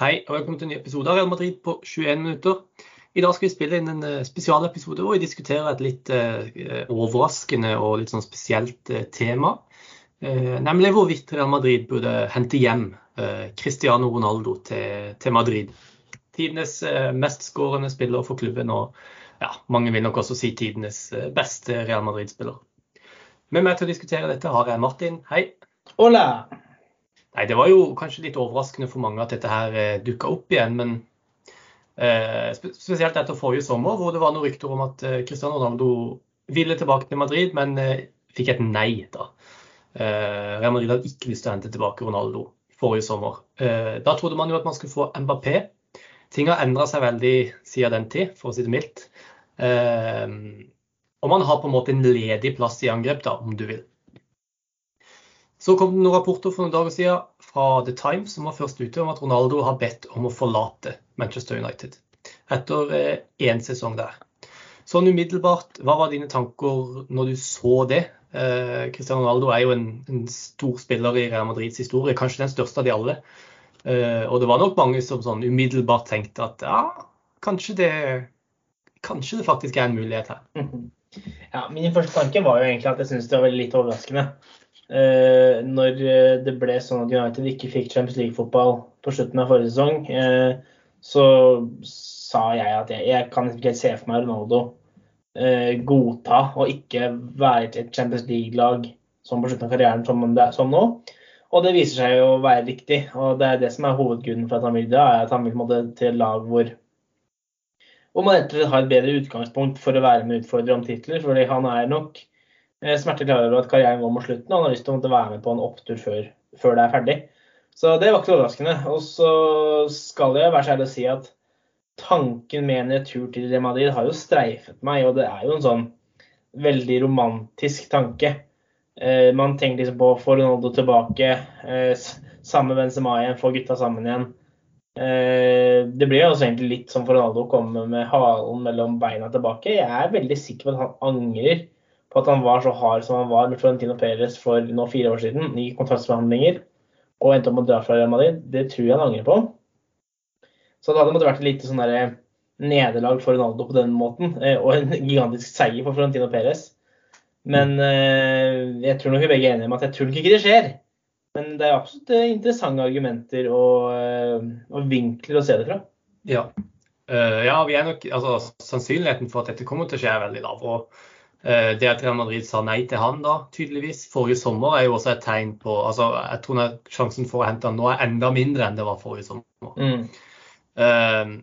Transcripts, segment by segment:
Hei og velkommen til en ny episode av Real Madrid på 21 minutter. I dag skal vi spille inn en eh, spesialepisode hvor vi diskuterer et litt eh, overraskende og litt sånn spesielt eh, tema. Nemlig hvorvidt Real Madrid burde hente hjem Cristiano Ronaldo til, Madrid. Tidenes mestskårende spiller for klubben og ja, mange vil nok også si tidenes beste Real Madrid-spiller. Med meg til å diskutere dette har jeg Martin. Hei. Hola! Nei, Det var jo kanskje litt overraskende for mange at dette her eh, dukka opp igjen. Men eh, spesielt etter forrige sommer, hvor det var noen rykter om at eh, Cristiano Ronaldo ville tilbake til Madrid, men eh, fikk et nei da. Eh, Real Madrid hadde ikke lyst til å hente tilbake Ronaldo forrige sommer. Eh, da trodde man jo at man skulle få Mbappé. Ting har endra seg veldig siden den tid, for å si det mildt. Og man har på en måte en ledig plass i angrep, da, om du vil. Så kom det noen rapporter for noen dager siden fra The Times som var først ute om at Ronaldo har bedt om å forlate Manchester United etter én eh, sesong der. Sånn umiddelbart, hva var dine tanker når du så det? Eh, Cristiano Ronaldo er jo en, en, stor spiller i Real Madrids historie, kanskje den største av de alle. Eh, og det var nok mange som sånn umiddelbart tenkte at ja, kanskje det, kanskje det faktisk er en mulighet her. Ja, Min første tanke var jo egentlig at jeg syntes det var litt overraskende. Eh, når eh, det ble sånn at United ikke fikk Champions League-fotball på slutten av forrige sesong, eh, så sa jeg at jeg, jeg kan ikke se for meg Ronaldo godta å ikke være et Champions League-lag som på slutten av karrieren som, det, som nå. Og det viser seg jo å være riktig. Og det er det som er hovedgrunnen for at han vil det, er at han vil måtte til lag hvor hvor man har et bedre utgangspunkt for å være med og utfordre om titler. fordi han er nok Eh, klarer klar over at karrieren går mot slutten, og han har lyst til å være med på en opptur før, før, det er ferdig. Så det var ikke overraskende. Og så skal jeg være så ærlig å si at tanken med en retur til Real Madrid har jo streifet meg, og det er jo en sånn veldig romantisk tanke. Eh, man tenker liksom på å få Ronaldo tilbake, eh, samme Benzema igjen, få gutta sammen igjen. Eh, det blir jo også egentlig litt som for Ronaldo å komme med halen mellom beina tilbake. Jeg er veldig sikker på at han angrer på at han var så hard som han var med Florentino Perez for nå fire år siden i kontraktsforhandlinger og endte opp med å dra fra Real Madrid. Det tror jeg han angrer på. Så det hadde måttet vært et lite sånn der nederlag for Ronaldo på den måten, eh, og en gigantisk seier for Florentino Perez. Men eh, jeg tror nok vi begge er enige om at jeg tror ikke det skjer. Men det er absolutt eh, interessante argumenter og, og vinkler å se det fra. Ja. Ja, vi er nok, altså, Sannsynligheten for at dette kommer til å skje, er veldig lav. og Eh, det at Real Madrid sa nei til han da, tydeligvis, forrige sommer, er jo også et tegn på altså Jeg tror sjansen for å hente han nå er enda mindre enn det var forrige sommer. Mm. Uh,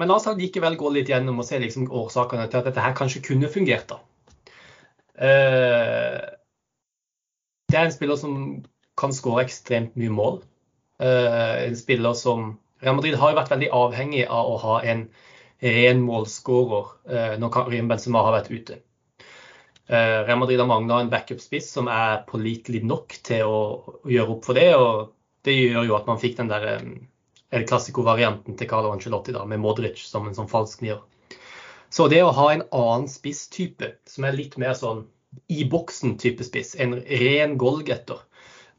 men la oss likevel gå litt gjennom og se liksom årsakene til at dette her kanskje kunne fungert. da. Uh, det er en spiller som kan skåre ekstremt mye mål. En spiller som Real Madrid har jo vært veldig avhengig av å ha en ren målskårer når Karim Benzema har vært ute. Eh, Real Madrid har mangla en backup-spiss som er pålitelig nok til å, gjøre opp for det. og Det gjør jo at man fikk den der eh, El Clásico-varianten til Carlo Ancelotti da, med Modric som en sånn falsk nier. Så det å ha en annen spisstype, som er litt mer sånn i boksen-type spiss, en ren goalgetter,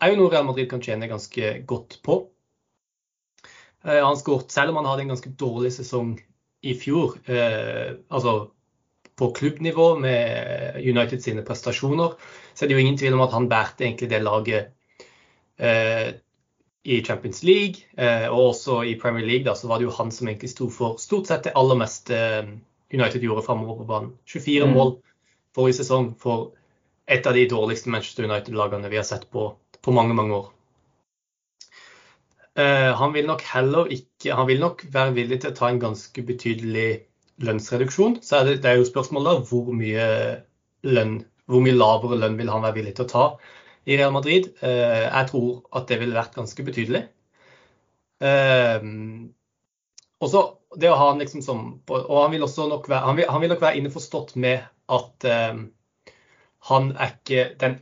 er jo noe Real Madrid kan tjene ganske godt på. Eh, han skåret, selv om han hadde en ganske dårlig sesong i fjor, eh, altså på klubbnivå med United sine prestasjoner, så er det jo ingen tvil om at han bærte egentlig det laget eh, i Champions League. Eh, og også i Premier League da, så var det jo han som egentlig sto for stort sett det aller meste eh, United gjorde framover på banen. 24 mm. mål forrige sesong for et av de dårligste Manchester United-lagene vi har sett på, på mange, mange år. Uh, han vil nok heller ikke Han vil nok være villig til å ta en ganske betydelig lønnsreduksjon, så er det, det er jo spørsmålet hvor mye lønn, hvor mye lavere lønn vil han være villig til å ta i Real Madrid. Eh, jeg tror at det ville vært ganske betydelig. Også og så det å ha han liksom som Og han vil også nok være, han vil, han vil nok være innforstått med at eh, han er ikke den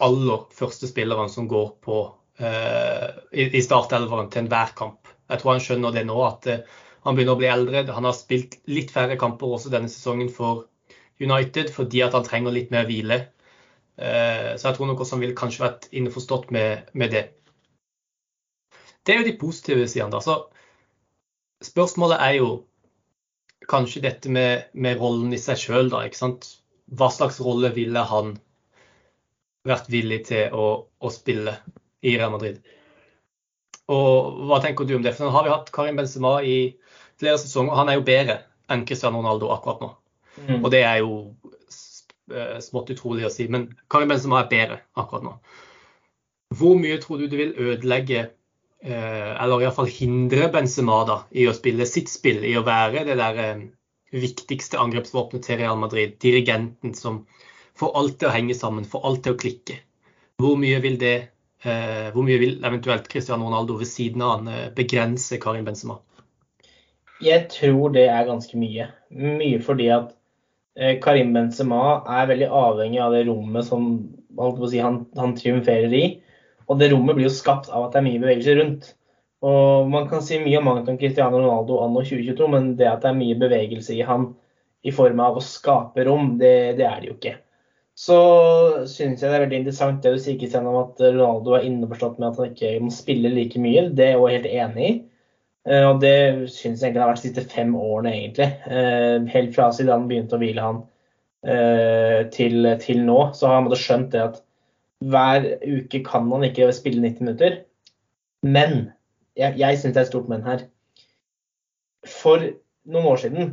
aller første spilleren som går på i, i startelveren til enhver kamp. Jeg tror han skjønner det nå, at han begynner å bli eldre. Han har spilt litt færre kamper også denne sesongen for United fordi at han trenger litt mer hvile. Eh, så jeg tror nok også han ville kanskje vært innforstått med, med det. Det er jo de positive sidene. Så spørsmålet er jo kanskje dette med, med rollen i seg sjøl, da. ikke sant? Hva slags rolle ville han vært villig til å, å spille i Real Madrid? Og hva tenker du om det? For nå har vi hatt Karim Benzema i flere sesonger. Han er jo bedre enn Cristiano Ronaldo akkurat nå. Mm. Og det er jo eh, smått utrolig å si, men Karim Benzema er bedre akkurat nå. Hvor mye tror du det vil ødelegge, eh, eller iallfall hindre Benzema da, i å spille sitt spill, i å være det der eh, viktigste angrepsvåpenet til Real Madrid, dirigenten som får alt til å henge sammen, får alt til å klikke? Hvor mye vil det hvor mye vil eventuelt Cristiano Ronaldo ved siden av han begrense Karim Benzema? Jeg tror det er ganske mye. Mye fordi at eh, Karim Benzema er veldig avhengig av det rommet som si, han, han, triumferer i. Og det rommet blir jo skapt av at det er mye bevegelse rundt. Og Man kan si mye om mangt om Cristiano Ronaldo anno 2022, men det at det er mye bevegelse i han i form av å skape rom, det, det er det jo ikke. Så syns jeg det er veldig interessant det du sier Kristian, om at Ronaldo er innforstått med at han ikke må spille like mye. Det er jeg helt enig i. Eh, og det syns jeg egentlig har vært de siste fem årene, egentlig. Eh, helt fra Zidane begynte å hvile han eh, til, til nå, så har han skjønt det at hver uke kan han ikke spille 90 minutter. Men jeg, jeg syns det er et stort men her. For noen år siden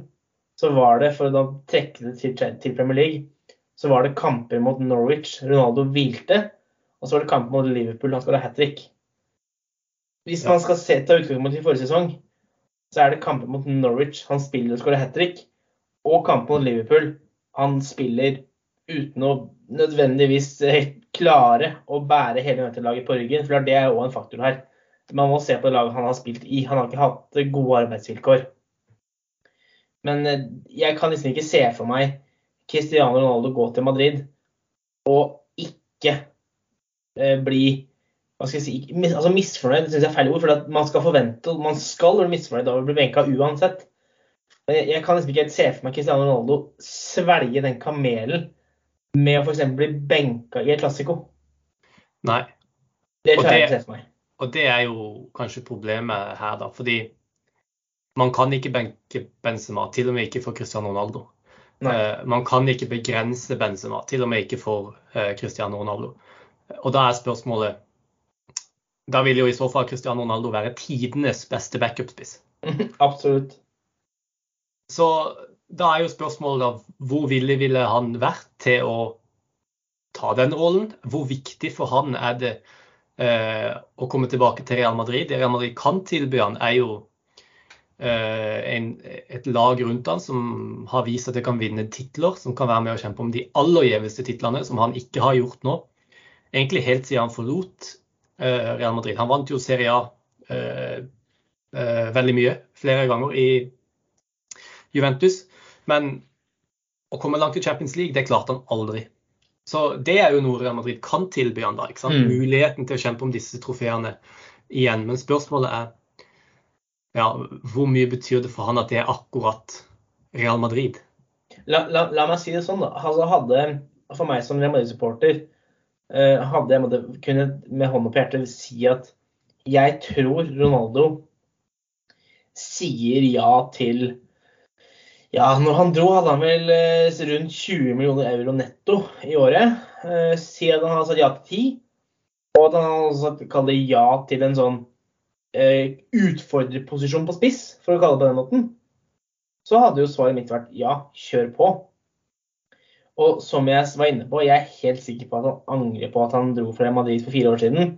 så var det, for å trekke det til, til, Premier League, så var det kamper mot Norwich. Ronaldo hvilte. Og så var det kamper mot Liverpool. Han skåra ha hat trick. Hvis man skal se, ta utgangspunkt i forrige sesong, så er det kampen mot Norwich han spiller og skårer hat trick, og kampen mot Liverpool han spiller uten å nødvendigvis klare å bære hele United-laget på ryggen. For det er òg en faktor her. Man må se på laget han har spilt i. Han har ikke hatt gode arbeidsvilkår. Men eh, jeg kan liksom ikke se for meg Cristiano Ronaldo gå til Madrid og ikke eh, bli hva skal jeg si, altså misfornøyd synes jeg er feil ord. For man skal forvente, man skal være misfornøyd av å bli benka uansett. Jeg kan liksom ikke helt se for meg Cristiano Ronaldo svelge den kamelen med å f.eks. bli benka i et klassiko. Nei. Det klarer jeg ikke se for meg. Og det er jo kanskje problemet her, da. Fordi man kan ikke benke Benzema, til og med ikke for Cristiano Ronaldo. Uh, man kan ikke begrense Benzema, til og med ikke for uh, Cristiano Ronaldo. Og da er spørsmålet da vil jo i så fall Cristiano Ronaldo være tidenes beste backup-spiss. Absolutt. Så da er jo spørsmålet da, hvor villig ville han vært til å ta den rollen? Hvor viktig for han er det eh, å komme tilbake til Real Madrid? Det Real Madrid kan tilby han, er jo eh, en, et lag rundt han som har vist at det kan vinne titler, som kan være med å kjempe om de aller gjeveste titlene, som han ikke har gjort nå. Egentlig helt siden han forlot Real Madrid. Han vant jo Serie A eh, eh, veldig mye, flere ganger i Juventus. Men å komme langt i Champions League, det klarte han aldri. Så det er jo noe Real Madrid kan tilby han da. ikke? Mm. Muligheten til å kjempe om disse trofeene igjen. Men spørsmålet er ja, hvor mye betyr det for han at det er akkurat Real Madrid? La, la, la meg si det sånn, da. Altså, hadde, for meg som Real Madrid-supporter Eh, hadde jeg måtte kunne med hånda på hjertet si at jeg tror Ronaldo sier ja til Ja, når han dro, hadde han vel eh, rundt 20 millioner euro netto i året. Siden si at han har sagt ja til 10, og at han har sagt kalle det ja til en sånn utfordrerposisjon på spiss, for å kalle det på den måten. Så hadde jo svaret mitt vært ja, kjør på. Og som jeg var inne på, jeg er helt sikker på at han angrer på at han dro fra Madrid for fire år siden.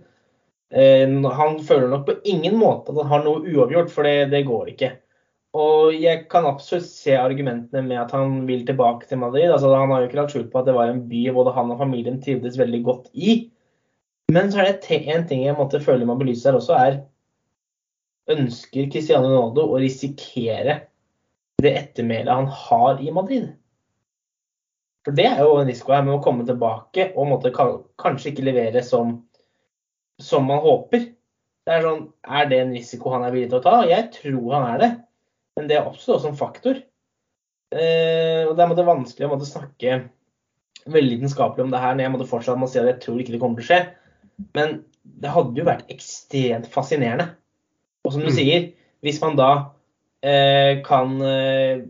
Eh, han føler nok på ingen måte at han har noe uavgjort, for det, det går ikke. Og jeg kan absolutt se argumentene med at han vil tilbake til Madrid. Altså, han har jo ikke lagt skjul på at det var en by både han og familien trivdes veldig godt i. Men så er det en ting jeg måtte føle må belyse her også, er Ønsker Cristiano Ronaldo å risikere det ettermælet han har i Madrid? For det er jo en risiko her med å komme tilbake og måtte kanskje ikke levere som, som man håper. Det er, sånn, er det en risiko han er villig til å ta? Jeg tror han er det. Men det er også en faktor. Eh, og Det er vanskelig å måtte snakke veldig vitenskapelig om det her når jeg måtte fortsatt må si at jeg tror ikke det kommer til å skje. Men det hadde jo vært ekstremt fascinerende. Og som du mm. sier, hvis man da eh, kan eh,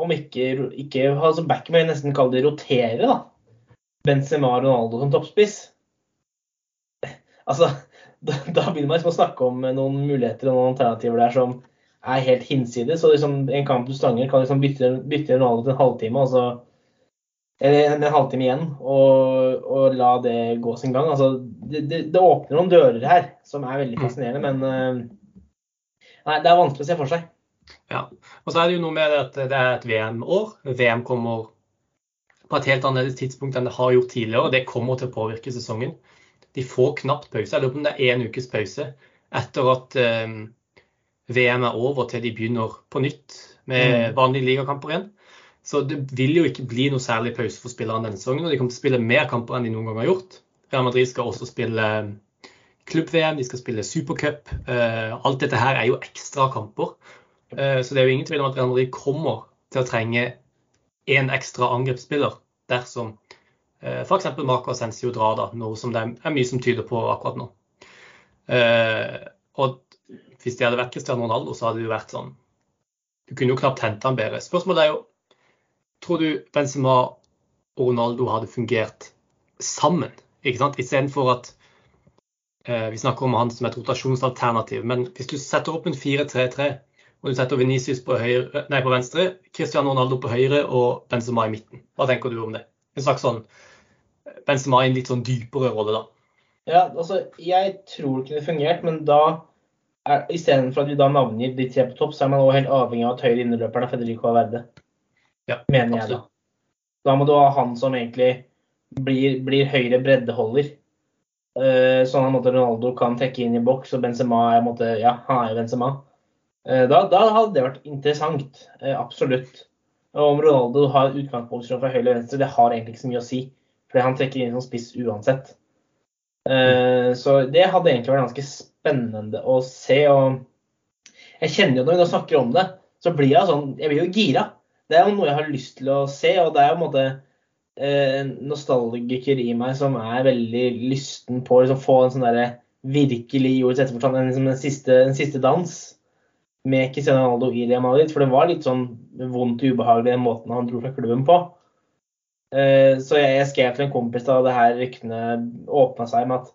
om ikke, ikke altså back, men nesten kalle det rotere, da. Benzema og Ronaldo som toppspiss. Altså, da, da begynner man liksom å snakke om noen muligheter og noen alternativer der som er helt hinsides. Så liksom, en kamp du stanger, kan liksom bytte, bytte Ronaldo til en halvtime, altså, så eller en halvtime igjen, og, og, la det gå sin gang. Altså, det, det, det, åpner noen dører her som er veldig fascinerende, men uh, nei, det er vanskelig å se for seg. Ja, og så er det jo noe med at det er et VM-år. VM kommer på et helt annet tidspunkt enn det har gjort tidligere, og det kommer til å påvirke sesongen. De får knapt pause. Jeg lurer på om det er én ukes pause etter at um, VM er over til de begynner på nytt med mm. vanlige ligakamper igjen. Så det vil jo ikke bli noe særlig pause for spillerne denne sesongen. Og de kommer til å spille mer kamper enn de noen gang har gjort. Real Madrid skal også spille eh, klubb-VM, de skal spille supercup. Uh, alt dette her er jo ekstra kamper. Uh, så det er jo ingen tvil om at Real Madrid kommer til å trenge én ekstra angrepsspiller dersom uh, f.eks. Marco Ascencio drar, da, noe som det er mye som tyder på akkurat nå. Uh, og hvis det hadde vært Cristiano Ronaldo, så hadde det jo vært sånn Du kunne jo knapt hente han bedre. Spørsmålet er jo tror du Benzema og Ronaldo hadde fungert sammen? ikke sant? Istedenfor at eh, vi snakker om han som et rotasjonsalternativ. Men hvis du setter opp en 4-3-3, og du setter Venicius på, høyre, nei, på venstre, Cristiano Ronaldo på høyre og Benzema i midten, hva tenker du om det? En slags sånn Benzema i en litt sånn dypere rolle, da. Ja, altså, jeg tror det kunne fungert, men da Istedenfor at vi da navngir de tre på topp, så er man også helt avhengig av at høyre innerløperen er Federico Averde. Ja, mener jeg da. Da må du ha han som egentlig blir, blir høyre breddeholder. Uh, sånn at Ronaldo kan trekke inn i boks, og Benzema er, måte, ja, han er jo Benzema. Uh, da, da, hadde det vært interessant. Uh, absolutt. Og om Ronaldo har utgangsposisjon fra høyre eller venstre, det har egentlig ikke så mye å si. Fordi han trekker inn som spiss uansett. Så det hadde egentlig vært ganske spennende å se. Og jeg kjenner jo når vi nå snakker om det, så blir jeg sånn Jeg blir jo gira det er jo noe jeg har lyst til å se, og det er jo en måte eh, nostalgiker i meg som er veldig lysten på å liksom, få en sånn derre virkelig ordets etterforstand, en, liksom, en, en siste dans med Cristiano Ronaldo i Real Madrid. For det var litt sånn vondt og ubehagelig den måten han dro fra klubben på. Eh, så jeg, skrev til en kompis da det her ryktene åpna seg med at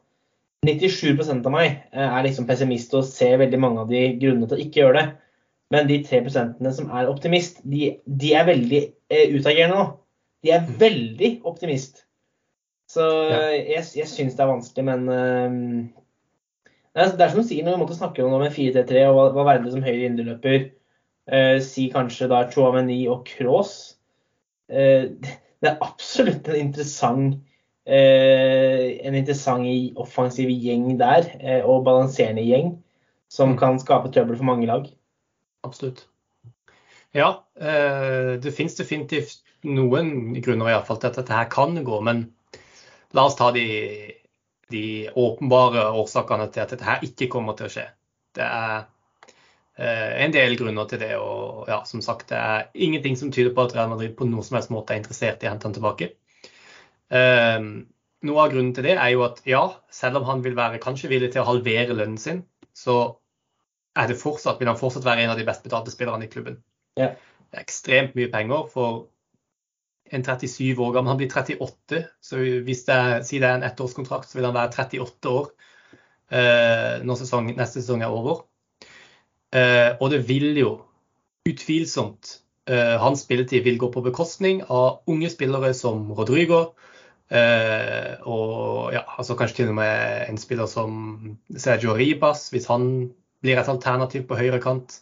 97 av meg eh, er liksom pessimist og ser veldig mange av de grunnene til å ikke gjøre det. Men de tre prosentene som er optimist, de, de er veldig eh, utagerende nå. De er veldig optimist. Så jeg, jeg syns det er vanskelig, men det, er, det er som du sier, når vi måtte snakke om en 4-3-3 og hva, hva verden som høyre indreløper, eh, si kanskje da Chouameni og Cross. Eh, det er absolutt en interessant eh, en interessant offensiv gjeng der, og balanserende gjeng, som mm. kan skape trøbbel for mange lag. Absolutt. Ja, eh, det finnes definitivt noen grunner i hvert fall til at dette her kan gå. Men la oss ta de, de åpenbare årsakene til at dette her ikke kommer til å skje. Det er eh, en del grunner til det. Og ja, som sagt, det er ingenting som tyder på at Real Madrid på noen som helst måte er interessert i å hente han tilbake. Eh, noe av grunnen til det er jo at ja, selv om han vil være kanskje villig til å halvere lønnen sin, så er det fortsatt, vil han fortsatt være en av de best betalte spillerne i klubben. Ja. Det er ekstremt mye penger for en 37 år gammel. Han blir 38, så hvis det er, si det er en ettårskontrakt, så vil han være 38 år eh, når sesong, neste sesong er over. Eh, og det vil jo utvilsomt eh, Hans spilletid vil gå på bekostning av unge spillere som Rodrigo. Eh, og ja, altså kanskje til og med en spiller som Sergio Ribas, hvis han blir et alternativ på høyre kant.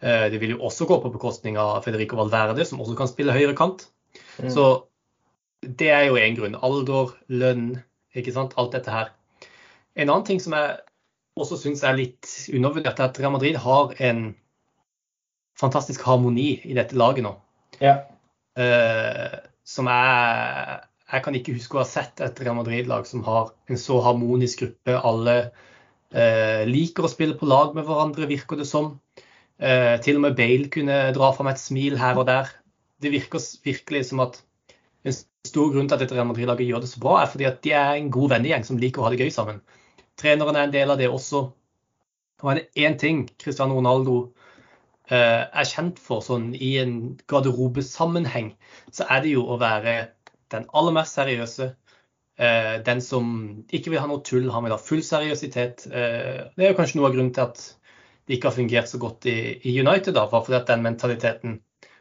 Eh, det vil jo også gå på bekostning av Federico Valverde, som også kan spille høyre kant. Mm. Så det er jo én grunn. Alder, lønn, ikke sant. Alt dette her. En annen ting som jeg også syns er litt undervurdert, er at Real Madrid har en fantastisk harmoni i dette laget nå. Ja. Uh, som jeg Jeg kan ikke huske å ha sett et Real Madrid-lag som har en så harmonisk gruppe. Alle uh, liker å spille på lag med hverandre, virker det som. Uh, til og med Bale kunne dra fram et smil her og der. Det virker virkelig som at en stor grunn til at dette Real Madrid-laget gjør det så bra, er fordi at de er en god vennegjeng som liker å ha det gøy sammen. Treneren er en del av det også. Og er det én ting Cristiano Ronaldo eh, er kjent for sånn i en garderobesammenheng, så er det jo å være den aller mest seriøse. Eh, den som ikke vil ha noe tull, han vil ha full seriøsitet. Eh, det er jo kanskje noe av grunnen til at det ikke har fungert så godt i, United, da, for fordi at den mentaliteten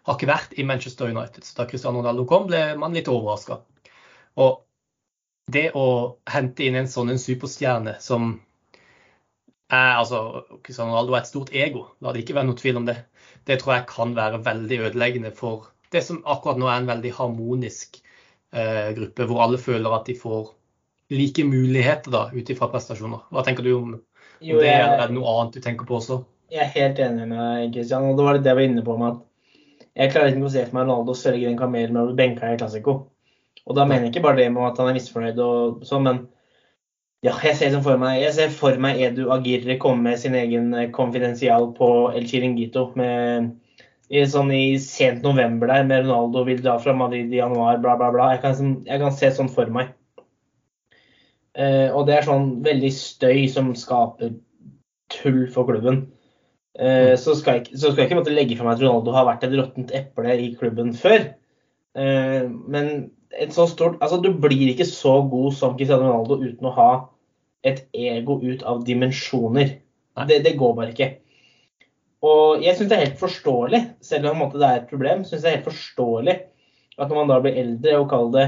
har ikke vært i Manchester United. Så da Cristiano Ronaldo kom, ble man litt overraska. Og det å hente inn en sånn en superstjerne som er altså, Cristiano Ronaldo er et stort ego, la det ikke være noe tvil om det. Det tror jeg kan være veldig ødeleggende for det som akkurat nå er en veldig harmonisk eh, gruppe, hvor alle føler at de får like muligheter da, ut ifra prestasjoner. Hva tenker du om, om jo, jeg, det, eller er det noe annet du tenker på også? Jeg er helt enig med deg, Kristian. Og det var det jeg var inne på med at jeg klarer ikke å se for meg Ronaldo sørge en kamel med å bli benka i Classico. Og da mener jeg ikke bare det med at han er misfornøyd og sånn, men ja, jeg ser, for meg, jeg ser for meg Edu Agirre komme med sin egen konfidensial eh, på El Chiringuito. Med, sånn i sent november der, med Ronaldo vil dra fra Madrid i januar, bla, bla, bla. Jeg kan, jeg kan se sånn for meg. Eh, og det er sånn veldig støy som skaper tull for klubben. Eh, mm. så, skal jeg, så skal jeg ikke måtte legge fra meg at Ronaldo har vært et råttent eple i klubben før. Eh, men et så stort Altså, du blir ikke så god som Cristiano Ronaldo uten å ha et ego ut av dimensjoner. Det, det, går bare ikke. Og jeg syns det er helt forståelig, selv om det er et problem, synes det er helt forståelig at når man da blir eldre og kaller det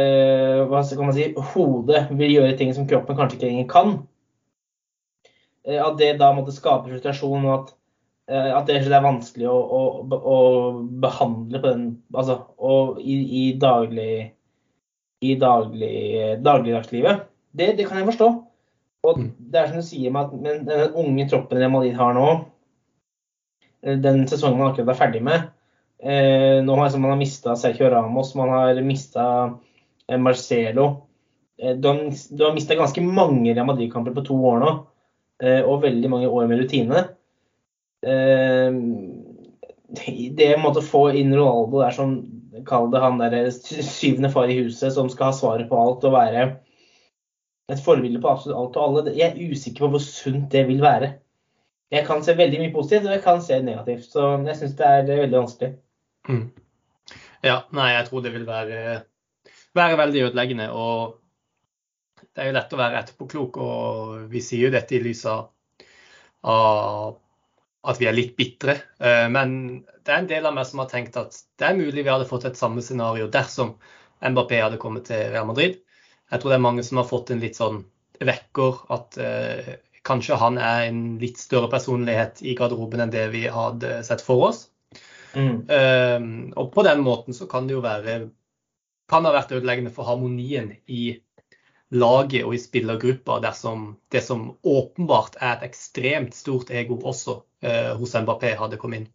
eh, hva skal man si, hodet vil gjøre ting som kroppen kanskje ikke lenger kan, at det da måtte skape frustrasjon, og at Eh, at det er vanskelig å, å, å behandle på den Altså i, i, daglig i daglig, dagligdagslivet. Det, det, kan jeg forstå. Og mm. det er som du sier at men den unge troppen Real Madrid har nå, eh, den sesongen man akkurat er ferdig med eh, Nå har liksom man har mista Sergio Ramos, man har mista eh, Marcelo. Eh, du har, du har mista ganske mange Real Madrid-kamper på to år nå, eh, og veldig mange år med rutine. Eh, det å få inn Ronaldo er som Kall det han der syvende far i huset som skal ha svaret på alt og være et forbilde på absolutt alt og alle. Jeg er usikker på hvor sunt det vil være. Jeg kan se veldig mye positivt, og jeg kan se negativt. Så jeg syns det er veldig vanskelig. Mm. Ja, nei, jeg tror det vil være, være veldig ødeleggende. Og det er jo lett å være etterpåklok, og vi sier jo dette i lys av at vi er litt bitre. Eh, men det er en del av meg som har tenkt at det er mulig vi hadde fått et samme scenario dersom Mbappé hadde kommet til Real Madrid. Jeg tror det er mange som har fått en litt sånn vekker at eh, kanskje han er en litt større personlighet i garderoben enn det vi hadde sett for oss. Mm. Eh, og på den måten så kan det jo være kan ha vært ødeleggende for harmonien i laget og i spillergruppa dersom det som åpenbart er et ekstremt stort ego også eh, hos Mbappé, hadde kommet inn.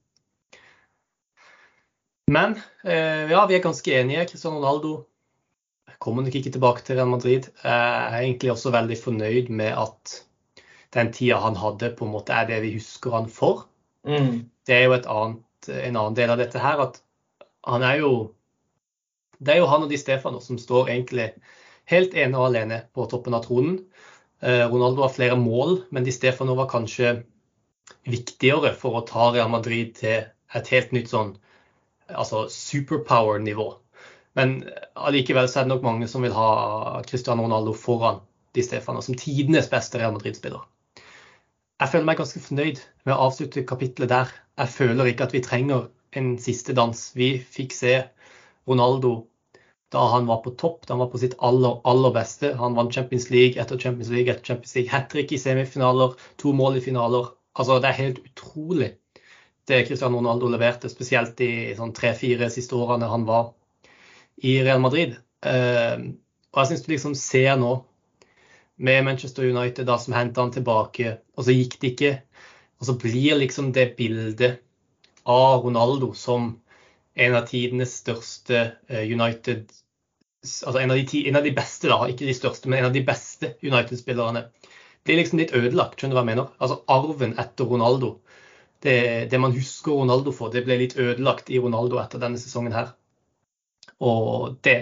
Men eh, ja, vi er ganske enige. Cristiano Ronaldo kommer nok ikke tilbake til Real Madrid. Jeg er egentlig også veldig fornøyd med at den tida han hadde, på en måte er det vi husker han for. Mm. Det er jo annet, en annen del av dette her at han er jo Det er jo han og Di Stefano som står egentlig helt ene og alene på toppen av tronen. Eh, Ronaldo har flere mål, men Di Stefano var kanskje viktigere for å ta Real Madrid til et helt nytt sånn altså superpower-nivå. Men allikevel så er det nok mange som vil ha Cristiano Ronaldo foran Di Stefano som tidenes beste Real Madrid-spiller. Jeg føler meg ganske fornøyd med å avslutte kapitlet der. Jeg føler ikke at vi trenger en siste dans. Vi fikk se Ronaldo da han var på topp, da han var på sitt aller, aller beste. Han vant Champions League etter Champions League etter Champions League, hat trick i semifinaler, to mål i finaler. Altså, det er helt utrolig det Cristiano Ronaldo leverte, spesielt de sånn tre-fire siste årene han var i Real Madrid. Uh, og jeg syns du liksom ser nå, med Manchester United da, som henta han tilbake, og så gikk det ikke. Og så blir liksom det bildet av Ronaldo som en av tidenes største uh, United altså en av, de, en av, de, beste, da, ikke de største, men en av de beste United-spillerne, blir liksom litt ødelagt. Skjønner du hva jeg mener? Altså arven etter Ronaldo. Det, det, man husker Ronaldo for, det ble litt ødelagt i Ronaldo etter denne sesongen her. Og det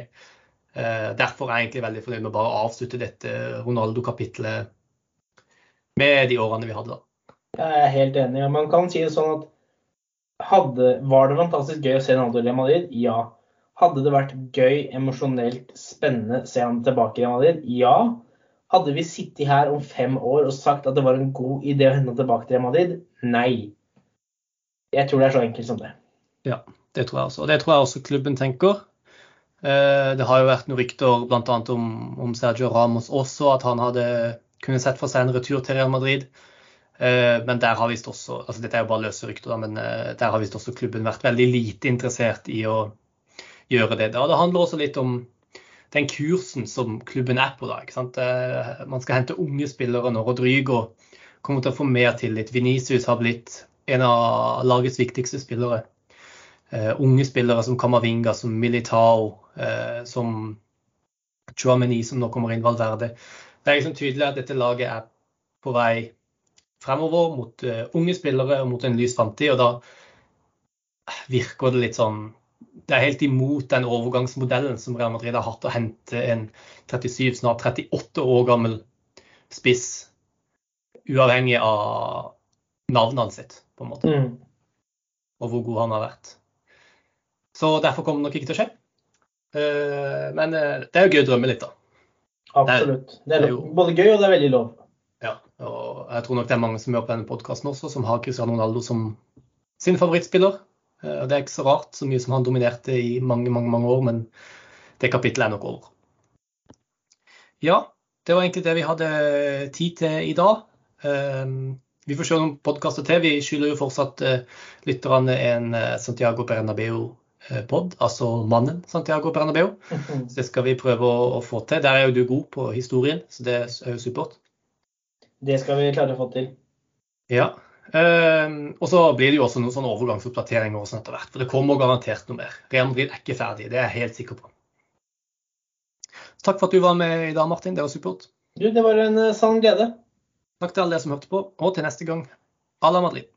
eh, Derfor er jeg egentlig veldig fornøyd med bare å avslutte dette Ronaldo-kapitlet med de årene vi hadde da. Jeg er helt enig. Man kan si det sånn at Hadde, var det fantastisk gøy å se Ronaldo i Real Madrid? Ja. Hadde det vært gøy, emosjonelt, spennende å se ham tilbake i Madrid? Ja. Hadde vi sittet her om fem år og sagt at det var en god idé å hente ham tilbake til Madrid? Nei. Jeg tror det er så enkelt som det. Ja, det tror jeg også. Og det tror jeg også klubben tenker. Eh, det har jo vært noen rykter bl.a. Om, om Sergio Ramos også, at han hadde kunnet sett for seg en retur til Real Madrid. Eh, men der har visst også altså Dette er jo bare løse rykter, men eh, der har visst også klubben vært veldig lite interessert i å gjøre det. Og det handler også litt om den kursen som klubben er på da. sant? Man skal hente unge spillere når Rodrygo kommer til å få mer tillit. Venicius har blitt en av lagets viktigste spillere. Uh, unge spillere som Kamavinga, som Militao, uh, som Chouameni, som nå kommer inn, Valverde. Det er liksom tydelig at dette laget er på vei fremover mot uh, unge spillere og mot en lys framtid. Og da virker det litt sånn Det er helt imot den overgangsmodellen som Real Madrid har hatt, å hente en 37, snart 38 år gammel spiss, uavhengig av navnet sitt, på en måte. Mm. Og hvor god han har vært. Så derfor kommer det nok ikke til å skje. Uh, men uh, det er jo gøy å drømme litt, da. Absolutt. Det er, det er jo, både gøy og det er veldig lov. Ja, og jeg tror nok det er mange som er på denne podkasten også, som har Cristiano Ronaldo som sin favorittspiller. Uh, det er ikke så rart, så mye som han dominerte i mange, mange, mange år, men det kapittelet er nok over. Ja, det var egentlig det vi hadde tid til i dag. Vi får se noen podkaster til. Vi skylder jo fortsatt lytterne en Santiago Bernabeu Eh, pod, altså mannen Santiago Bernabeu. Så det skal vi prøve å, få til. Der er jo du god på historien, så det er jo supert. Det skal vi klare å få til. Ja. Um, og så blir det jo også noen sånne overgangsoppdateringer og sånn etter hvert. For det kommer garantert noe mer. Real Madrid er ikke ferdig, det er jeg helt sikker på. Takk for at du var med i dag, Martin. Det var supert. Du, det var en uh, sann glede. Takk til alle dere som hørte på, og til neste gang. À la Madrid.